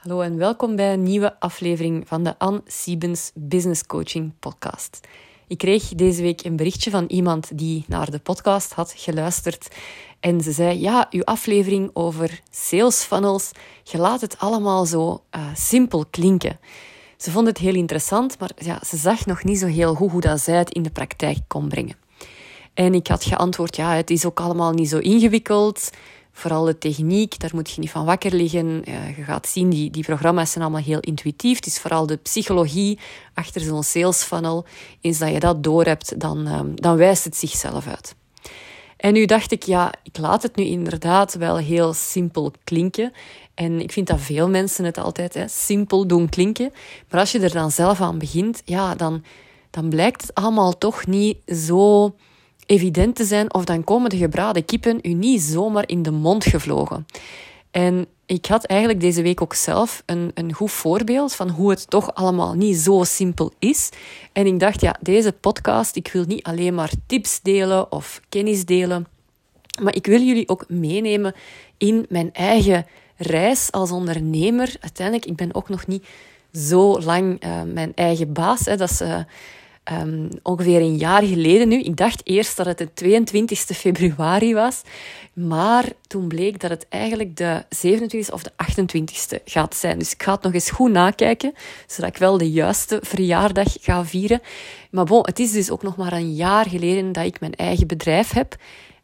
Hallo en welkom bij een nieuwe aflevering van de Anne Siebens Business Coaching Podcast. Ik kreeg deze week een berichtje van iemand die naar de podcast had geluisterd. En ze zei: Ja, uw aflevering over sales funnels, je laat het allemaal zo uh, simpel klinken. Ze vond het heel interessant, maar ja, ze zag nog niet zo heel goed hoe dat zij het in de praktijk kon brengen. En ik had geantwoord: Ja, het is ook allemaal niet zo ingewikkeld. Vooral de techniek, daar moet je niet van wakker liggen. je gaat zien, die, die programma's zijn allemaal heel intuïtief. Het is vooral de psychologie achter zo'n sales funnel. Eens dat je dat doorhebt, dan, um, dan wijst het zichzelf uit. En nu dacht ik, ja, ik laat het nu inderdaad wel heel simpel klinken. En ik vind dat veel mensen het altijd hè, simpel doen klinken. Maar als je er dan zelf aan begint, ja, dan, dan blijkt het allemaal toch niet zo evident te zijn of dan komen de gebraden kippen u niet zomaar in de mond gevlogen. En ik had eigenlijk deze week ook zelf een, een goed voorbeeld van hoe het toch allemaal niet zo simpel is. En ik dacht, ja, deze podcast, ik wil niet alleen maar tips delen of kennis delen, maar ik wil jullie ook meenemen in mijn eigen reis als ondernemer. Uiteindelijk, ik ben ook nog niet zo lang uh, mijn eigen baas. Hè. Dat is... Uh, um, ongeveer een jaar geleden nu. Ik dacht eerst dat het de 22 februari was, maar toen bleek dat het eigenlijk de 27 of de 28ste gaat zijn. Dus ik ga het nog eens goed nakijken, zodat ik wel de juiste verjaardag ga vieren. Maar bon, het is dus ook nog maar een jaar geleden dat ik mijn eigen bedrijf heb.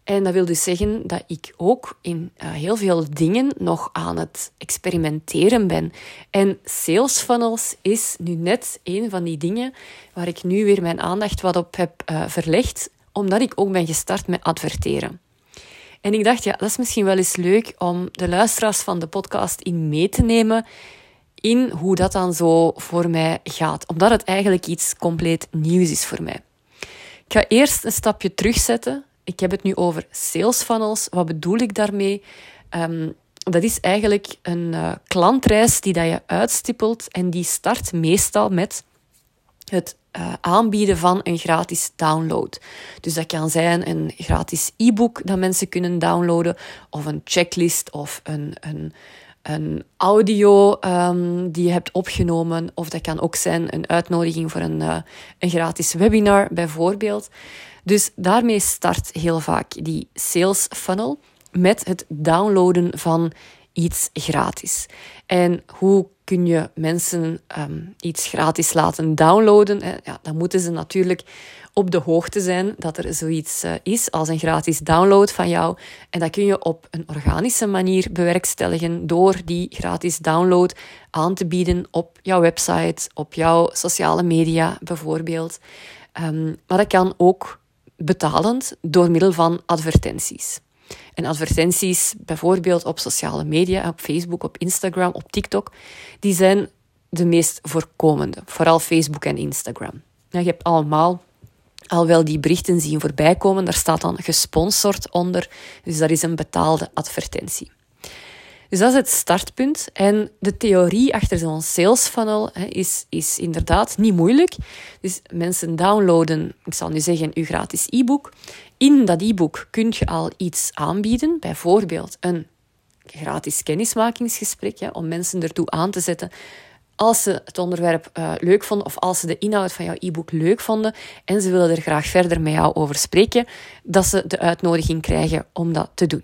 En dat wil dus zeggen dat ik ook in uh, heel veel dingen nog aan het experimenteren ben. En sales funnels is nu net een van die dingen waar ik nu weer mijn aandacht wat op heb uh, verlegd, omdat ik ook ben gestart met adverteren. En ik dacht, ja, dat is misschien wel eens leuk om de luisteraars van de podcast in mee te nemen in hoe dat dan zo voor mij gaat. Omdat het eigenlijk iets compleet nieuws is voor mij. Ik ga eerst een stapje terugzetten ik heb het nu over sales funnels. Wat bedoel ik daarmee? Um, dat is eigenlijk een uh, klantreis die dat je uitstippelt en die start meestal met het uh, aanbieden van een gratis download. Dus dat kan zijn een gratis e-book dat mensen kunnen downloaden, of een checklist, of een, een, een audio um, die je hebt opgenomen, of dat kan ook zijn een uitnodiging voor een, uh, een gratis webinar, bijvoorbeeld. Dus daarmee start heel vaak die sales funnel met het downloaden van iets gratis. En hoe kun je mensen um, iets gratis laten downloaden? Ja, dan moeten ze natuurlijk op de hoogte zijn dat er zoiets uh, is als een gratis download van jou. En dat kun je op een organische manier bewerkstelligen door die gratis download aan te bieden op jouw website, op jouw sociale media bijvoorbeeld. Um, maar dat kan ook betalend door middel van advertenties. En advertenties, bijvoorbeeld op sociale media, op Facebook, op Instagram, op TikTok, die zijn de meest voorkomende. Vooral Facebook en Instagram. je hebt allemaal al wel die berichten zien voorbij komen. Daar staat dan gesponsord onder. Dus dat is een betaalde advertentie. Dus dat is het startpunt. En de theorie achter zo'n sales funnel hè, is, is inderdaad niet moeilijk. Dus mensen downloaden, ik zal nu zeggen, uw gratis e-book. In dat e-book kun je al iets aanbieden, bijvoorbeeld een gratis kennismakingsgesprek, om mensen ertoe aan te zetten als ze het onderwerp uh, leuk vonden of als ze de inhoud van jouw e-book leuk vonden en ze willen er graag verder met jou over spreken, dat ze de uitnodiging krijgen om dat te doen.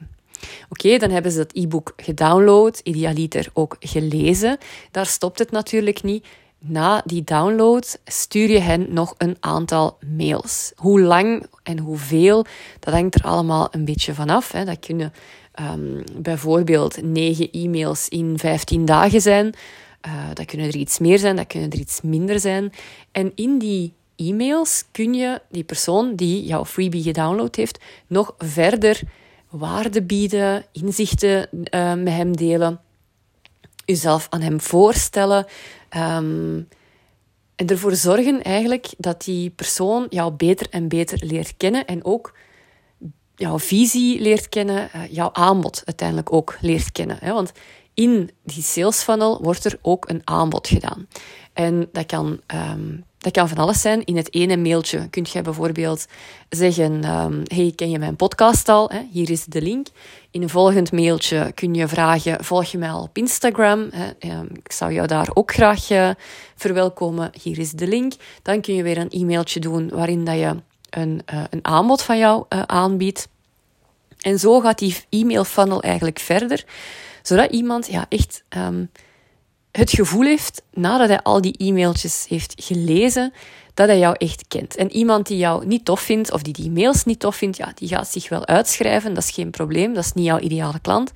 Oké, dan hebben ze dat e-book gedownload, idealiter ook gelezen. Daar stopt het natuurlijk niet. Na die download stuur je hen nog een aantal mails. Hoe lang en hoeveel, dat hangt er allemaal een beetje vanaf. Dat kunnen um, bijvoorbeeld 9 e-mails in 15 dagen zijn. Uh, dat kunnen er iets meer zijn, dat kunnen er iets minder zijn. En in die e-mails kun je die persoon die jouw freebie gedownload heeft nog verder waarde bieden, inzichten uh, met hem delen, jezelf aan hem voorstellen. Um, en ervoor zorgen eigenlijk dat die persoon jou beter en beter leert kennen en ook jouw visie leert kennen, uh, jouw aanbod uiteindelijk ook leert kennen. Hè? Want in die sales funnel wordt er ook een aanbod gedaan. En dat kan, um, dat kan van alles zijn. In het ene mailtje kun je bijvoorbeeld zeggen: um, Hey, ken je mijn podcast al? Hier is de link. In een volgend mailtje kun je vragen: Volg je mij al op Instagram? Um, ik zou jou daar ook graag uh, verwelkomen. Hier is de link. Dan kun je weer een e-mailtje doen waarin dat je een, uh, een aanbod van jou uh, aanbiedt. En zo gaat die e-mail funnel eigenlijk verder, zodat iemand ja, echt um, het gevoel heeft, nadat hij al die e-mailtjes heeft gelezen, dat hij jou echt kent. En iemand die jou niet tof vindt, of die die mails niet tof vindt, ja, die gaat zich wel uitschrijven. Dat is geen probleem, dat is niet jouw ideale klant.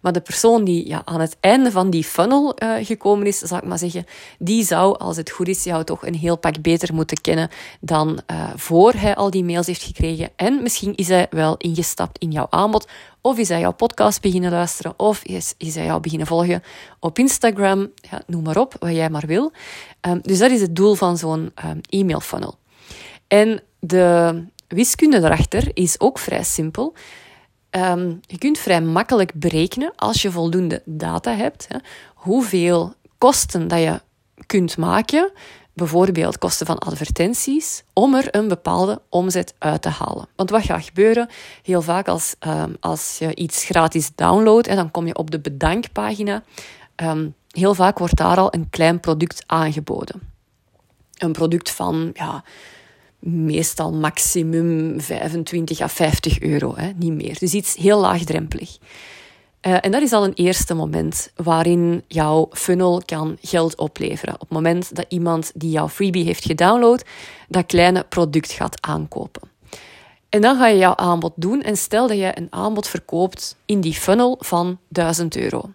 Maar de persoon die ja, aan het einde van die funnel uh, gekomen is, zal ik maar zeggen, die zou, als het goed is, jou toch een heel pak beter moeten kennen dan uh, voor hij al die mails heeft gekregen. En misschien is hij wel ingestapt in jouw aanbod, of is hij jouw podcast beginnen luisteren, of is, is hij jou beginnen volgen op Instagram, ja, noem maar op, wat jij maar wil. Um, dus dat is het doel van zo'n um, e-mail funnel. En de wiskunde erachter is ook vrij simpel. Um, je kunt vrij makkelijk berekenen, als je voldoende data hebt, hè, hoeveel kosten dat je kunt maken, bijvoorbeeld kosten van advertenties, om er een bepaalde omzet uit te halen. Want wat gaat gebeuren? Heel vaak als, um, als je iets gratis downloadt, en dan kom je op de bedankpagina, um, heel vaak wordt daar al een klein product aangeboden. Een product van, ja, meestal maximum 25 à 50 euro, hè, niet meer. Dus iets heel laagdrempelig. Uh, en dat is al een eerste moment waarin jouw funnel kan geld opleveren. Op het moment dat iemand die jouw freebie heeft gedownload, dat kleine product gaat aankopen. En dan ga je jouw aanbod doen en stel dat je een aanbod verkoopt in die funnel van 1000 euro.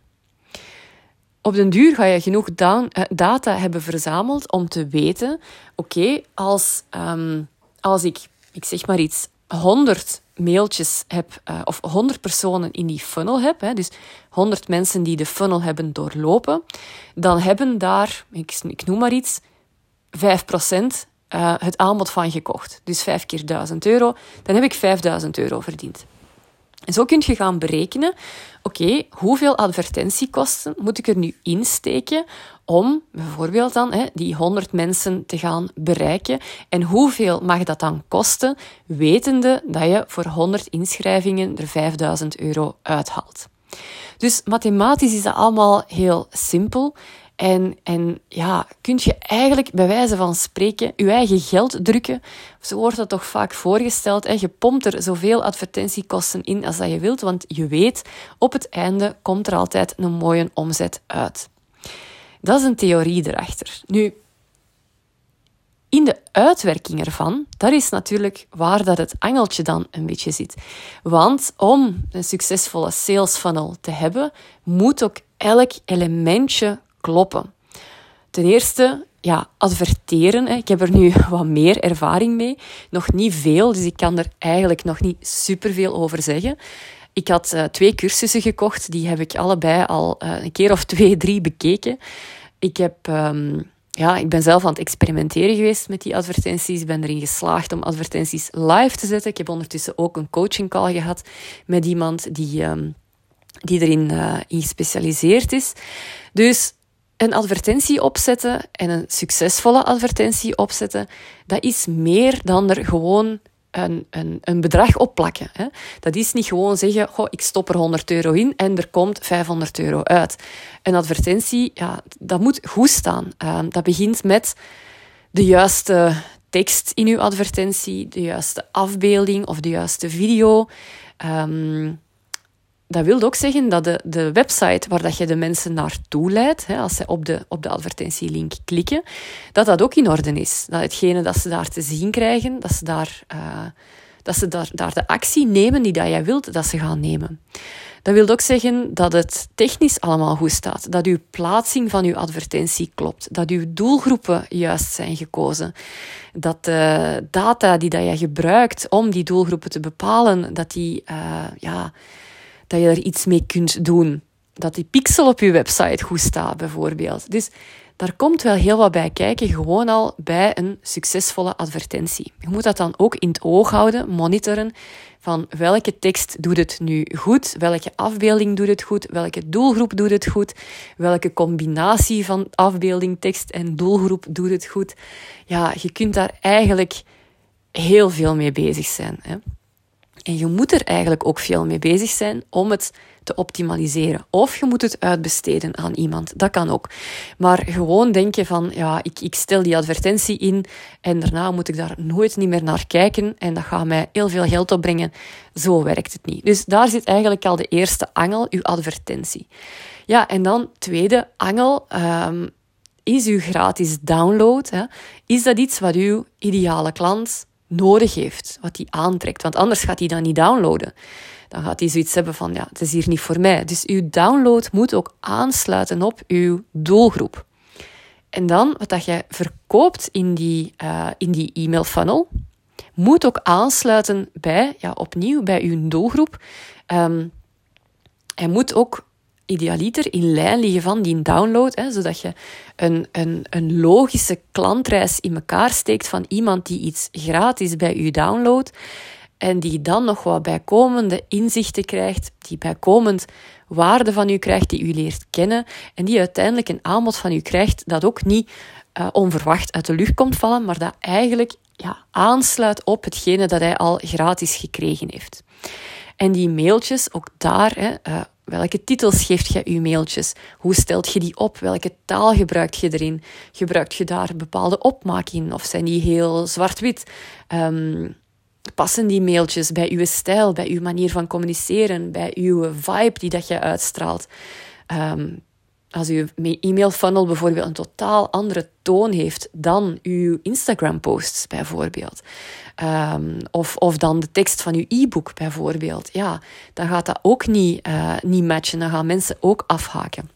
Op den duur ga je genoeg uh, data hebben verzameld om te weten: oké, als, um, als ik, ik zeg maar iets, 100 mailtjes heb, uh, of 100 personen in die funnel heb, hè, dus 100 mensen die de funnel hebben doorlopen, dan hebben daar, ik, ik noem maar iets, 5% uh, eh, het aanbod van gekocht. Dus 5 keer 1000 euro, dan heb ik 5000 euro verdiend. Zo kun je gaan berekenen, oké, hoeveel advertentiekosten moet ik er nu insteken om bijvoorbeeld dan hè, die 100 mensen te gaan bereiken en hoeveel mag dat dan kosten, wetende dat je voor 100 inschrijvingen er 5000 euro uithaalt. Dus mathematisch is dat allemaal heel simpel. En, en ja, kun je eigenlijk bij wijze van spreken je eigen geld drukken. Zo wordt dat toch vaak voorgesteld. Hè? Je pompt er zoveel advertentiekosten in als dat je wilt, want je weet, op het einde komt er altijd een mooie omzet uit. Dat is een theorie erachter. Nu, in de uitwerking ervan, daar is natuurlijk waar dat het angeltje dan een beetje zit. Want om een succesvolle sales funnel te hebben, moet ook elk elementje kloppen. Ten eerste, ja, adverteren. Ik heb er nu wat meer ervaring mee. Nog niet veel, dus ik kan er eigenlijk nog niet superveel over zeggen. Ik had uh, twee cursussen gekocht, die heb ik allebei al uh, een keer of twee, drie bekeken. Ik, heb, um, ja, ik ben zelf aan het experimenteren geweest met die advertenties. Ik ben erin geslaagd om advertenties live te zetten. Ik heb ondertussen ook een coaching call gehad met iemand die, um, die erin in gespecialiseerd is. Dus een advertentie opzetten en een succesvolle advertentie opzetten, dat is meer dan er gewoon een, een, een bedrag opplakken. Hè. Dat is niet gewoon zeggen, goh, ik stop er 100 euro in en er komt 500 euro uit. Een advertentie, ja, dat moet goed staan. Uh, dat begint met de juiste tekst in uw advertentie, de juiste afbeelding of de juiste video. Um, dat wil ook zeggen dat de, de website waar dat je de mensen naartoe leidt, hè, als ze op de, op de advertentielink klikken, dat dat ook in orde is. Dat hetgene dat ze daar te zien krijgen, dat ze daar, uh, dat ze daar, daar de actie nemen die dat jij wilt dat ze gaan nemen. Dat wil ook zeggen dat het technisch allemaal goed staat, dat uw plaatsing van uw advertentie klopt, dat uw doelgroepen juist zijn gekozen, dat de data die dat je gebruikt om die doelgroepen te bepalen, dat die uh, ja, dat je er iets mee kunt doen. Dat die pixel op je website goed staat, bijvoorbeeld. Dus daar komt wel heel wat bij kijken, gewoon al bij een succesvolle advertentie. Je moet dat dan ook in het oog houden, monitoren van welke tekst doet het nu goed, welke afbeelding doet het goed, welke doelgroep doet het goed, welke combinatie van afbeelding, tekst en doelgroep doet het goed. Ja, je kunt daar eigenlijk heel veel mee bezig zijn. Hè? En je moet er eigenlijk ook veel mee bezig zijn om het te optimaliseren. Of je moet het uitbesteden aan iemand. Dat kan ook. Maar gewoon denken van, ja, ik, ik stel die advertentie in en daarna moet ik daar nooit niet meer naar kijken en dat gaat mij heel veel geld opbrengen. Zo werkt het niet. Dus daar zit eigenlijk al de eerste angel, uw advertentie. Ja, en dan tweede angel, um, is uw gratis download. Hè? Is dat iets wat uw ideale klant nodig heeft, wat hij aantrekt. Want anders gaat hij dat niet downloaden. Dan gaat hij zoiets hebben van, ja, het is hier niet voor mij. Dus uw download moet ook aansluiten op uw doelgroep. En dan, wat dat je verkoopt in die, uh, in die e-mail funnel, moet ook aansluiten bij, ja, opnieuw, bij uw doelgroep. Um, hij moet ook idealiter in lijn liggen van die download, hè, zodat je een, een, een logische klantreis in elkaar steekt van iemand die iets gratis bij u downloadt en die dan nog wat bijkomende inzichten krijgt, die bijkomend waarde van u krijgt, die u leert kennen en die uiteindelijk een aanbod van u krijgt dat ook niet uh, onverwacht uit de lucht komt vallen, maar dat eigenlijk ja, aansluit op hetgene dat hij al gratis gekregen heeft. En die mailtjes, ook daar, hè, uh, Welke titels geeft je je mailtjes? Hoe stelt je die op? Welke taal gebruikt je erin? Gebruikt je daar bepaalde opmaak Of zijn die heel zwart-wit? Um, passen die mailtjes bij uw stijl, bij uw manier van communiceren, bij uw vibe die dat je uitstraalt? Um, als uw e-mail funnel bijvoorbeeld een totaal andere toon heeft dan uw Instagram posts bijvoorbeeld. Um, of, of dan de tekst van uw e-book bijvoorbeeld. Ja, dan gaat dat ook niet, uh, niet matchen. Dan gaan mensen ook afhaken.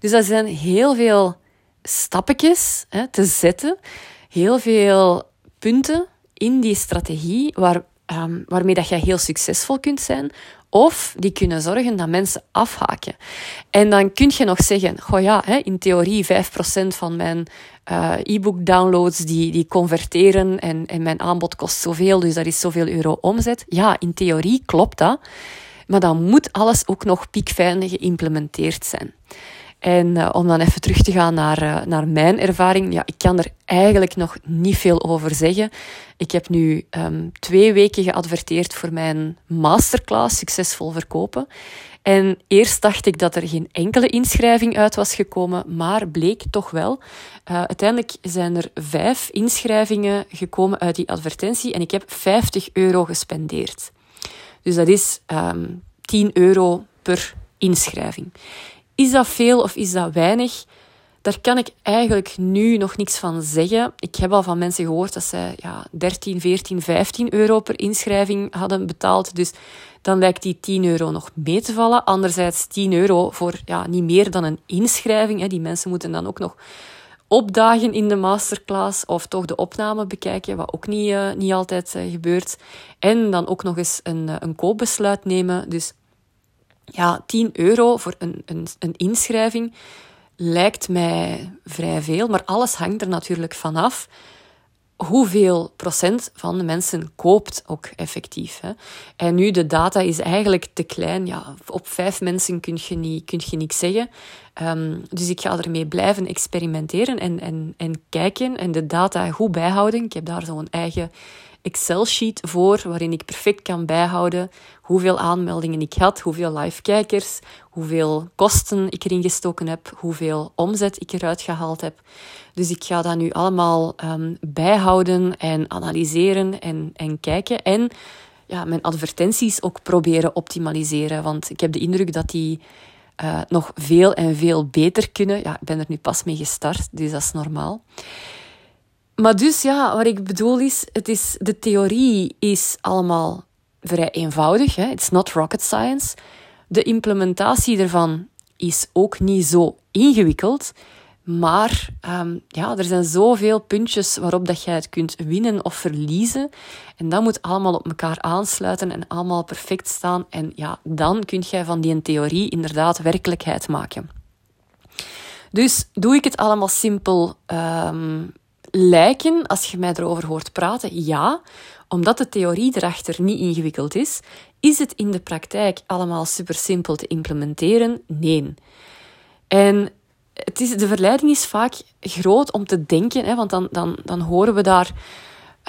Dus dat zijn heel veel stappetjes hè, te zetten. Heel veel punten in die strategie waar, um, waarmee dat jij heel succesvol kunt zijn of die kunnen zorgen dat mensen afhaken. En dan kun je nog zeggen, goh ja, in theorie 5% van mijn uh, e-book downloads die, die converteren en, en mijn aanbod kost zoveel, dus dat is zoveel euro omzet. Ja, in theorie klopt dat. Maar dan moet alles ook nog piekfijn geïmplementeerd zijn. En uh, om dan even terug te gaan naar, uh, naar mijn ervaring. Ja, ik kan er eigenlijk nog niet veel over zeggen. Ik heb nu um, twee weken geadverteerd voor mijn masterclass Succesvol Verkopen. En eerst dacht ik dat er geen enkele inschrijving uit was gekomen, maar bleek toch wel. Uh, uiteindelijk zijn er vijf inschrijvingen gekomen uit die advertentie en ik heb 50 euro gespendeerd. Dus dat is um, ehm, 10 euro per inschrijving. Is dat veel of is dat weinig? Daar kan ik eigenlijk nu nog niks van zeggen. Ik heb al van mensen gehoord dat zij ja, 13, 14, 15 euro per inschrijving hadden betaald. Dus dan lijkt die 10 euro nog mee te vallen. Anderzijds 10 euro voor ja, niet meer dan een inschrijving. Hè. Die mensen moeten dan ook nog opdagen in de masterclass of toch de opname bekijken, wat ook niet, uh, niet altijd uh, gebeurt. En dan ook nog eens een, uh, een koopbesluit nemen. Dus ja, 10 euro voor een, een, een inschrijving lijkt mij vrij veel, maar alles hangt er natuurlijk vanaf hoeveel procent van de mensen koopt ook effectief. Hè? En nu, de data is eigenlijk te klein. Ja, op vijf mensen kun je, niet, kun je niks zeggen. Um, dus ik ga ermee blijven experimenteren en, en, en kijken en de data goed bijhouden. Ik heb daar zo'n eigen Excel-sheet voor, waarin ik perfect kan bijhouden hoeveel aanmeldingen ik had, hoeveel live-kijkers, hoeveel kosten ik erin gestoken heb, hoeveel omzet ik eruit gehaald heb. Dus ik ga dat nu allemaal um, bijhouden en analyseren en, en kijken. En ja, mijn advertenties ook proberen optimaliseren. Want ik heb de indruk dat die uh, nog veel en veel beter kunnen. Ja, ik ben er nu pas mee gestart, dus dat is normaal. Maar dus ja, wat ik bedoel is, het is de theorie is allemaal vrij eenvoudig. Hè? It's not rocket science. De implementatie ervan is ook niet zo ingewikkeld. Maar um, ja, er zijn zoveel puntjes waarop dat jij het kunt winnen of verliezen. En dat moet allemaal op elkaar aansluiten en allemaal perfect staan. En ja, dan kun jij van die theorie inderdaad werkelijkheid maken. Dus doe ik het allemaal simpel ehm, lijken als je mij erover hoort praten? Ja, omdat de theorie erachter niet ingewikkeld is. Is het in de praktijk allemaal super simpel te implementeren? Nee. En het is, de verleiding is vaak groot om te denken, hè, want dan, dan, dan horen we daar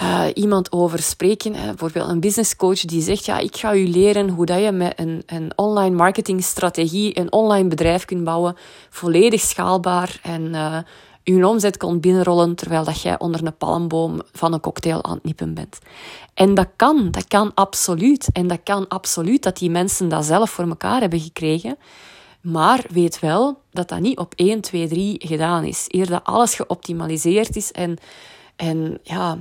uh, iemand over spreken. Hè, bijvoorbeeld een business coach die zegt, ja, ik ga u leren hoe dat je met een, een online marketingstrategie een online bedrijf kunt bouwen, volledig schaalbaar en uh, uw omzet kon binnenrollen terwijl dat jij onder een palmboom van een cocktail aan het nippen bent. En dat kan, dat kan absoluut. En dat kan absoluut dat die mensen dat zelf voor elkaar hebben gekregen. Maar weet wel dat dat niet op 1, 2, 3 gedaan is. Eer dat alles geoptimaliseerd is en, en ja,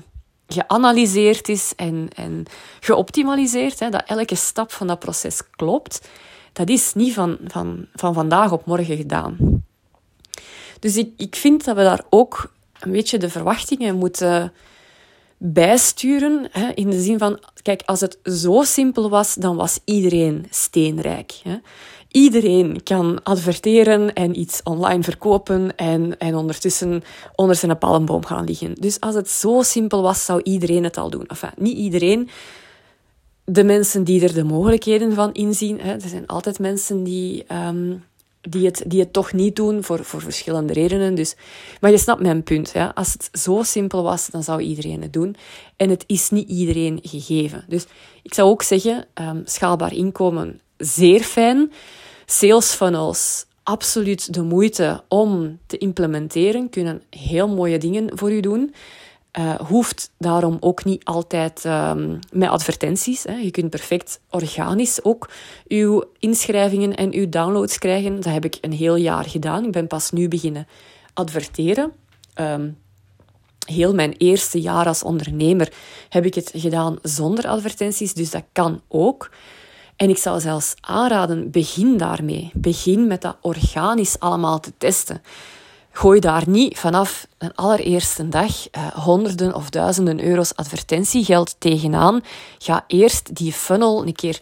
geanalyseerd is en, en geoptimaliseerd, hè, dat elke stap van dat proces klopt, dat is niet van, van, van vandaag op morgen gedaan. Dus ik, ik vind dat we daar ook een beetje de verwachtingen moeten bijsturen. Hè, in de zin van, kijk, als het zo simpel was, dan was iedereen steenrijk. Hè. Iedereen kan adverteren en iets online verkopen en, en ondertussen onder zijn palmboom gaan liggen. Dus als het zo simpel was, zou iedereen het al doen. Enfin, niet iedereen. De mensen die er de mogelijkheden van inzien. Hè, er zijn altijd mensen die, um, die, het, die het toch niet doen voor, voor verschillende redenen. Dus, maar je snapt mijn punt. Ja? Als het zo simpel was, dan zou iedereen het doen. En het is niet iedereen gegeven. Dus ik zou ook zeggen, um, schaalbaar inkomen, zeer fijn. Sales funnels, absoluut de moeite om te implementeren, kunnen heel mooie dingen voor u doen. Uh, hoeft daarom ook niet altijd um, met advertenties. Hè. Je kunt perfect organisch ook uw inschrijvingen en uw downloads krijgen. Dat heb ik een heel jaar gedaan. Ik ben pas nu beginnen adverteren. Um, heel mijn eerste jaar als ondernemer heb ik het gedaan zonder advertenties, dus dat kan ook. En ik zou zelfs aanraden, begin daarmee. Begin met dat organisch allemaal te testen. Gooi daar niet vanaf een allereerste dag eh, honderden of duizenden euro's advertentiegeld tegenaan. Ga eerst die funnel een keer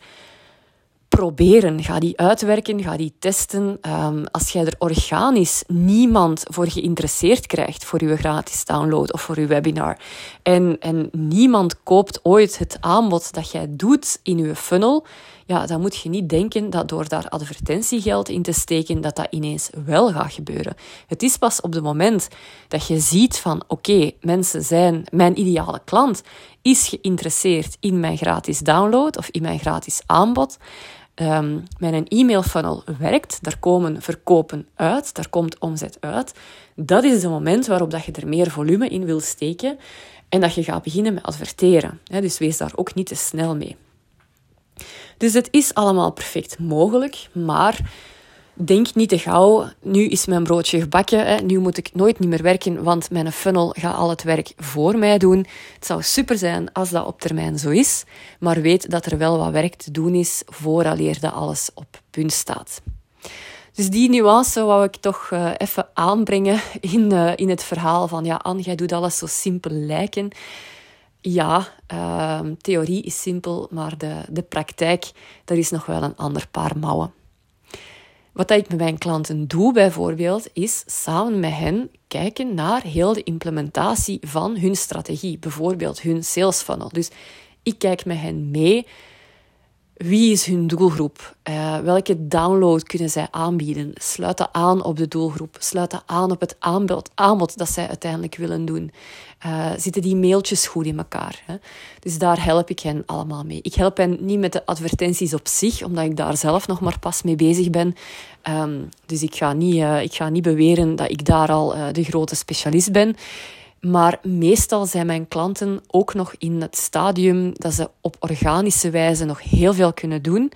proberen. Ga die uitwerken, ga die testen. Um, als jij er organisch niemand voor geïnteresseerd krijgt voor je gratis download of voor je webinar en, en niemand koopt ooit het aanbod dat jij doet in je funnel, ja, dan moet je niet denken dat door daar advertentiegeld in te steken, dat dat ineens wel gaat gebeuren. Het is pas op het moment dat je ziet van, oké, mensen zijn, mijn ideale klant is geïnteresseerd in mijn gratis download of in mijn gratis aanbod, um, mijn e-mail funnel werkt, daar komen verkopen uit, daar komt omzet uit. Dat is het moment waarop dat je er meer volume in wil steken en dat je gaat beginnen met adverteren. Dus wees daar ook niet te snel mee. Dus het is allemaal perfect mogelijk, maar denk niet te gauw, nu is mijn broodje gebakken, hè, nu moet ik nooit niet meer werken, want mijn funnel gaat al het werk voor mij doen. Het zou super zijn als dat op termijn zo is, maar weet dat er wel wat werk te doen is vooraleer dat alles op punt staat. Dus die nuance wou ik toch uh, even aanbrengen in, uh, in het verhaal van ja, Anne, jij doet alles zo simpel lijken. Ja, uh, theorie is simpel, maar de, de praktijk, daar is nog wel een ander paar mouwen. Wat ik met mijn klanten doe bijvoorbeeld, is samen met hen kijken naar heel de implementatie van hun strategie. Bijvoorbeeld hun sales funnel. Dus ik kijk met hen mee wie is hun doelgroep? Uh, welke download kunnen zij aanbieden? Sluit dat aan op de doelgroep. Sluit dat aan op het aanbod, aanbod dat zij uiteindelijk willen doen. Uh, zitten die mailtjes goed in elkaar? Hè? Dus daar help ik hen allemaal mee. Ik help hen niet met de advertenties op zich, omdat ik daar zelf nog maar pas mee bezig ben. Um, dus ik ga, niet, uh, ik ga niet beweren dat ik daar al de grote specialist ben. Maar meestal zijn mijn klanten ook nog in het stadium dat ze op organische wijze nog heel veel kunnen doen.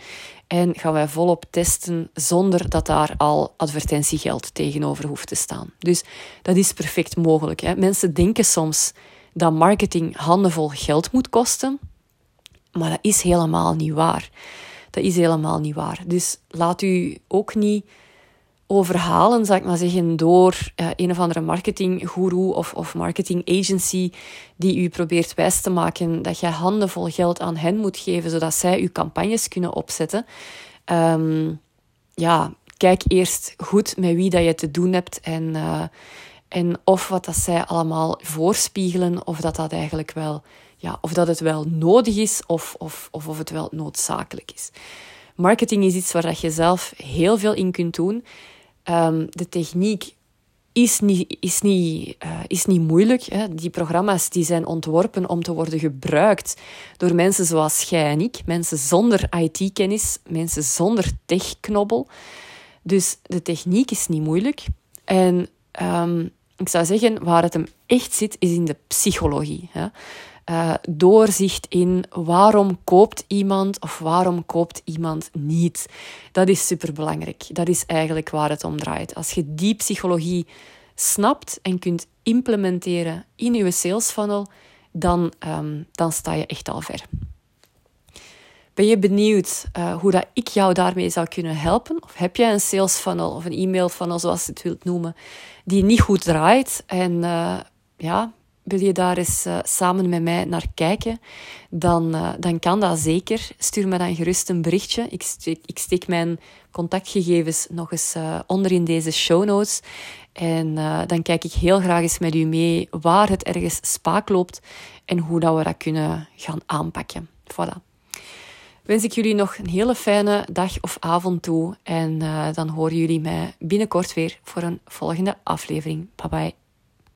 En gaan wij volop testen zonder dat daar al advertentiegeld tegenover hoeft te staan. Dus dat is perfect mogelijk. Hè. Mensen denken soms dat marketing handenvol geld moet kosten. Maar dat is helemaal niet waar. Dat is helemaal niet waar. Dus laat u ook niet overhalen, zal ik maar zeggen, door uh, een of andere marketinggoeroe of, of marketing agency die u probeert wijs te maken dat jij handenvol geld aan hen moet geven, zodat zij uw campagnes kunnen opzetten. Um, ja, kijk eerst goed met wie dat je te doen hebt en, en of wat dat zij allemaal voorspiegelen, of dat dat eigenlijk wel, ja, of dat het wel nodig is of, of, of of het wel noodzakelijk is. Marketing is iets waar dat je zelf heel veel in kunt doen. Um, de techniek is niet, is niet, uh, is niet moeilijk. Hè. Die programma's die zijn ontworpen om te worden gebruikt door mensen zoals jij en ik. Mensen zonder IT-kennis, mensen zonder techknobbel. Dus de techniek is niet moeilijk. En um, ik zou zeggen, waar het hem echt zit, is in de psychologie. Hè. Uh, doorzicht in waarom koopt iemand of waarom koopt iemand niet. Dat is superbelangrijk. Dat is eigenlijk waar het om draait. Als je die psychologie snapt en kunt implementeren in je sales funnel, dan, um, dan sta je echt al ver. Ben je benieuwd uh, hoe dat ik jou daarmee zou kunnen helpen? Of heb jij een sales funnel of een e-mail funnel, zoals je het wilt noemen, die niet goed draait en uh, ja, wil je daar eens uh, samen met mij naar kijken, dan, uh, dan kan dat zeker. Stuur me dan gerust een berichtje. Ik steek, ik mijn contactgegevens nog eens uh, onder in deze show notes. En dan kijk ik heel graag eens met u mee waar het ergens spaak loopt en hoe dat we dat kunnen gaan aanpakken. Voilà. Wens ik jullie nog een hele fijne dag of avond toe. En dan horen jullie mij binnenkort weer voor een volgende aflevering. Bye bye.